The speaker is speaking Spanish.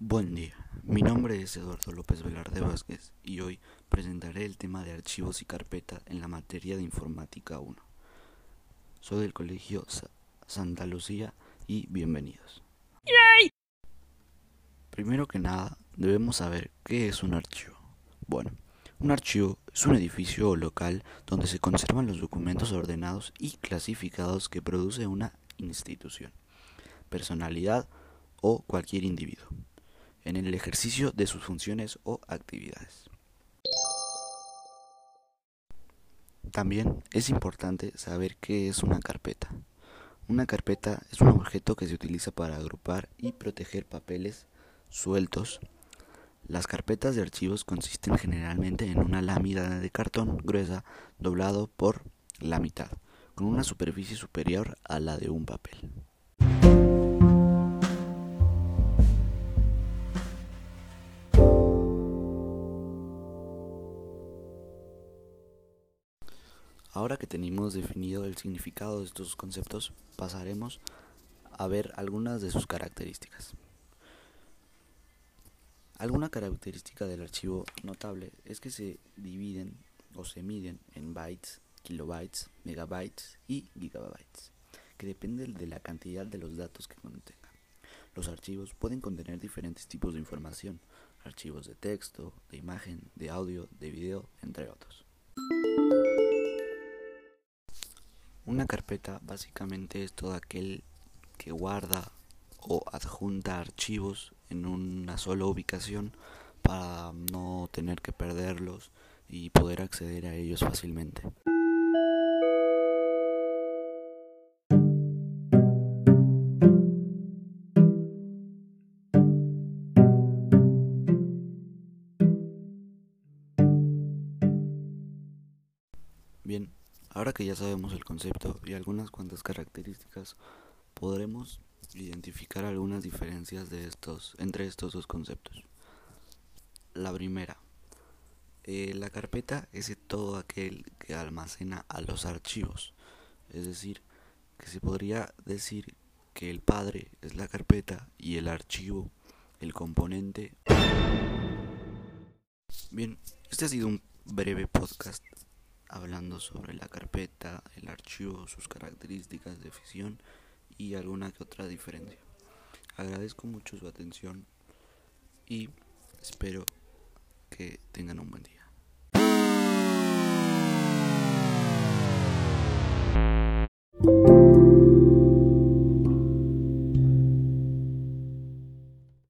Buen día, mi nombre es Eduardo López Velarde Vázquez y hoy presentaré el tema de archivos y carpeta en la materia de informática 1. Soy del Colegio Santa Lucía y bienvenidos. Primero que nada, debemos saber qué es un archivo. Bueno, un archivo es un edificio o local donde se conservan los documentos ordenados y clasificados que produce una institución, personalidad o cualquier individuo, en el ejercicio de sus funciones o actividades. También es importante saber qué es una carpeta. Una carpeta es un objeto que se utiliza para agrupar y proteger papeles sueltos. Las carpetas de archivos consisten generalmente en una lámina de cartón gruesa doblado por la mitad, con una superficie superior a la de un papel. Ahora que tenemos definido el significado de estos conceptos, pasaremos a ver algunas de sus características. Alguna característica del archivo notable es que se dividen o se miden en bytes, kilobytes, megabytes y gigabytes, que depende de la cantidad de los datos que contengan. Los archivos pueden contener diferentes tipos de información, archivos de texto, de imagen, de audio, de video, entre otros. Una carpeta básicamente es todo aquel que guarda o adjunta archivos en una sola ubicación para no tener que perderlos y poder acceder a ellos fácilmente. Bien, Ahora que ya sabemos el concepto y algunas cuantas características, podremos identificar algunas diferencias de estos, entre estos dos conceptos. La primera, eh, la carpeta es todo aquel que almacena a los archivos, es decir, que se podría decir que el padre es la carpeta y el archivo el componente. Bien, este ha sido un breve podcast hablando sobre la carpeta, el archivo, sus características de fisión y alguna que otra diferencia. Agradezco mucho su atención y espero que tengan un buen día.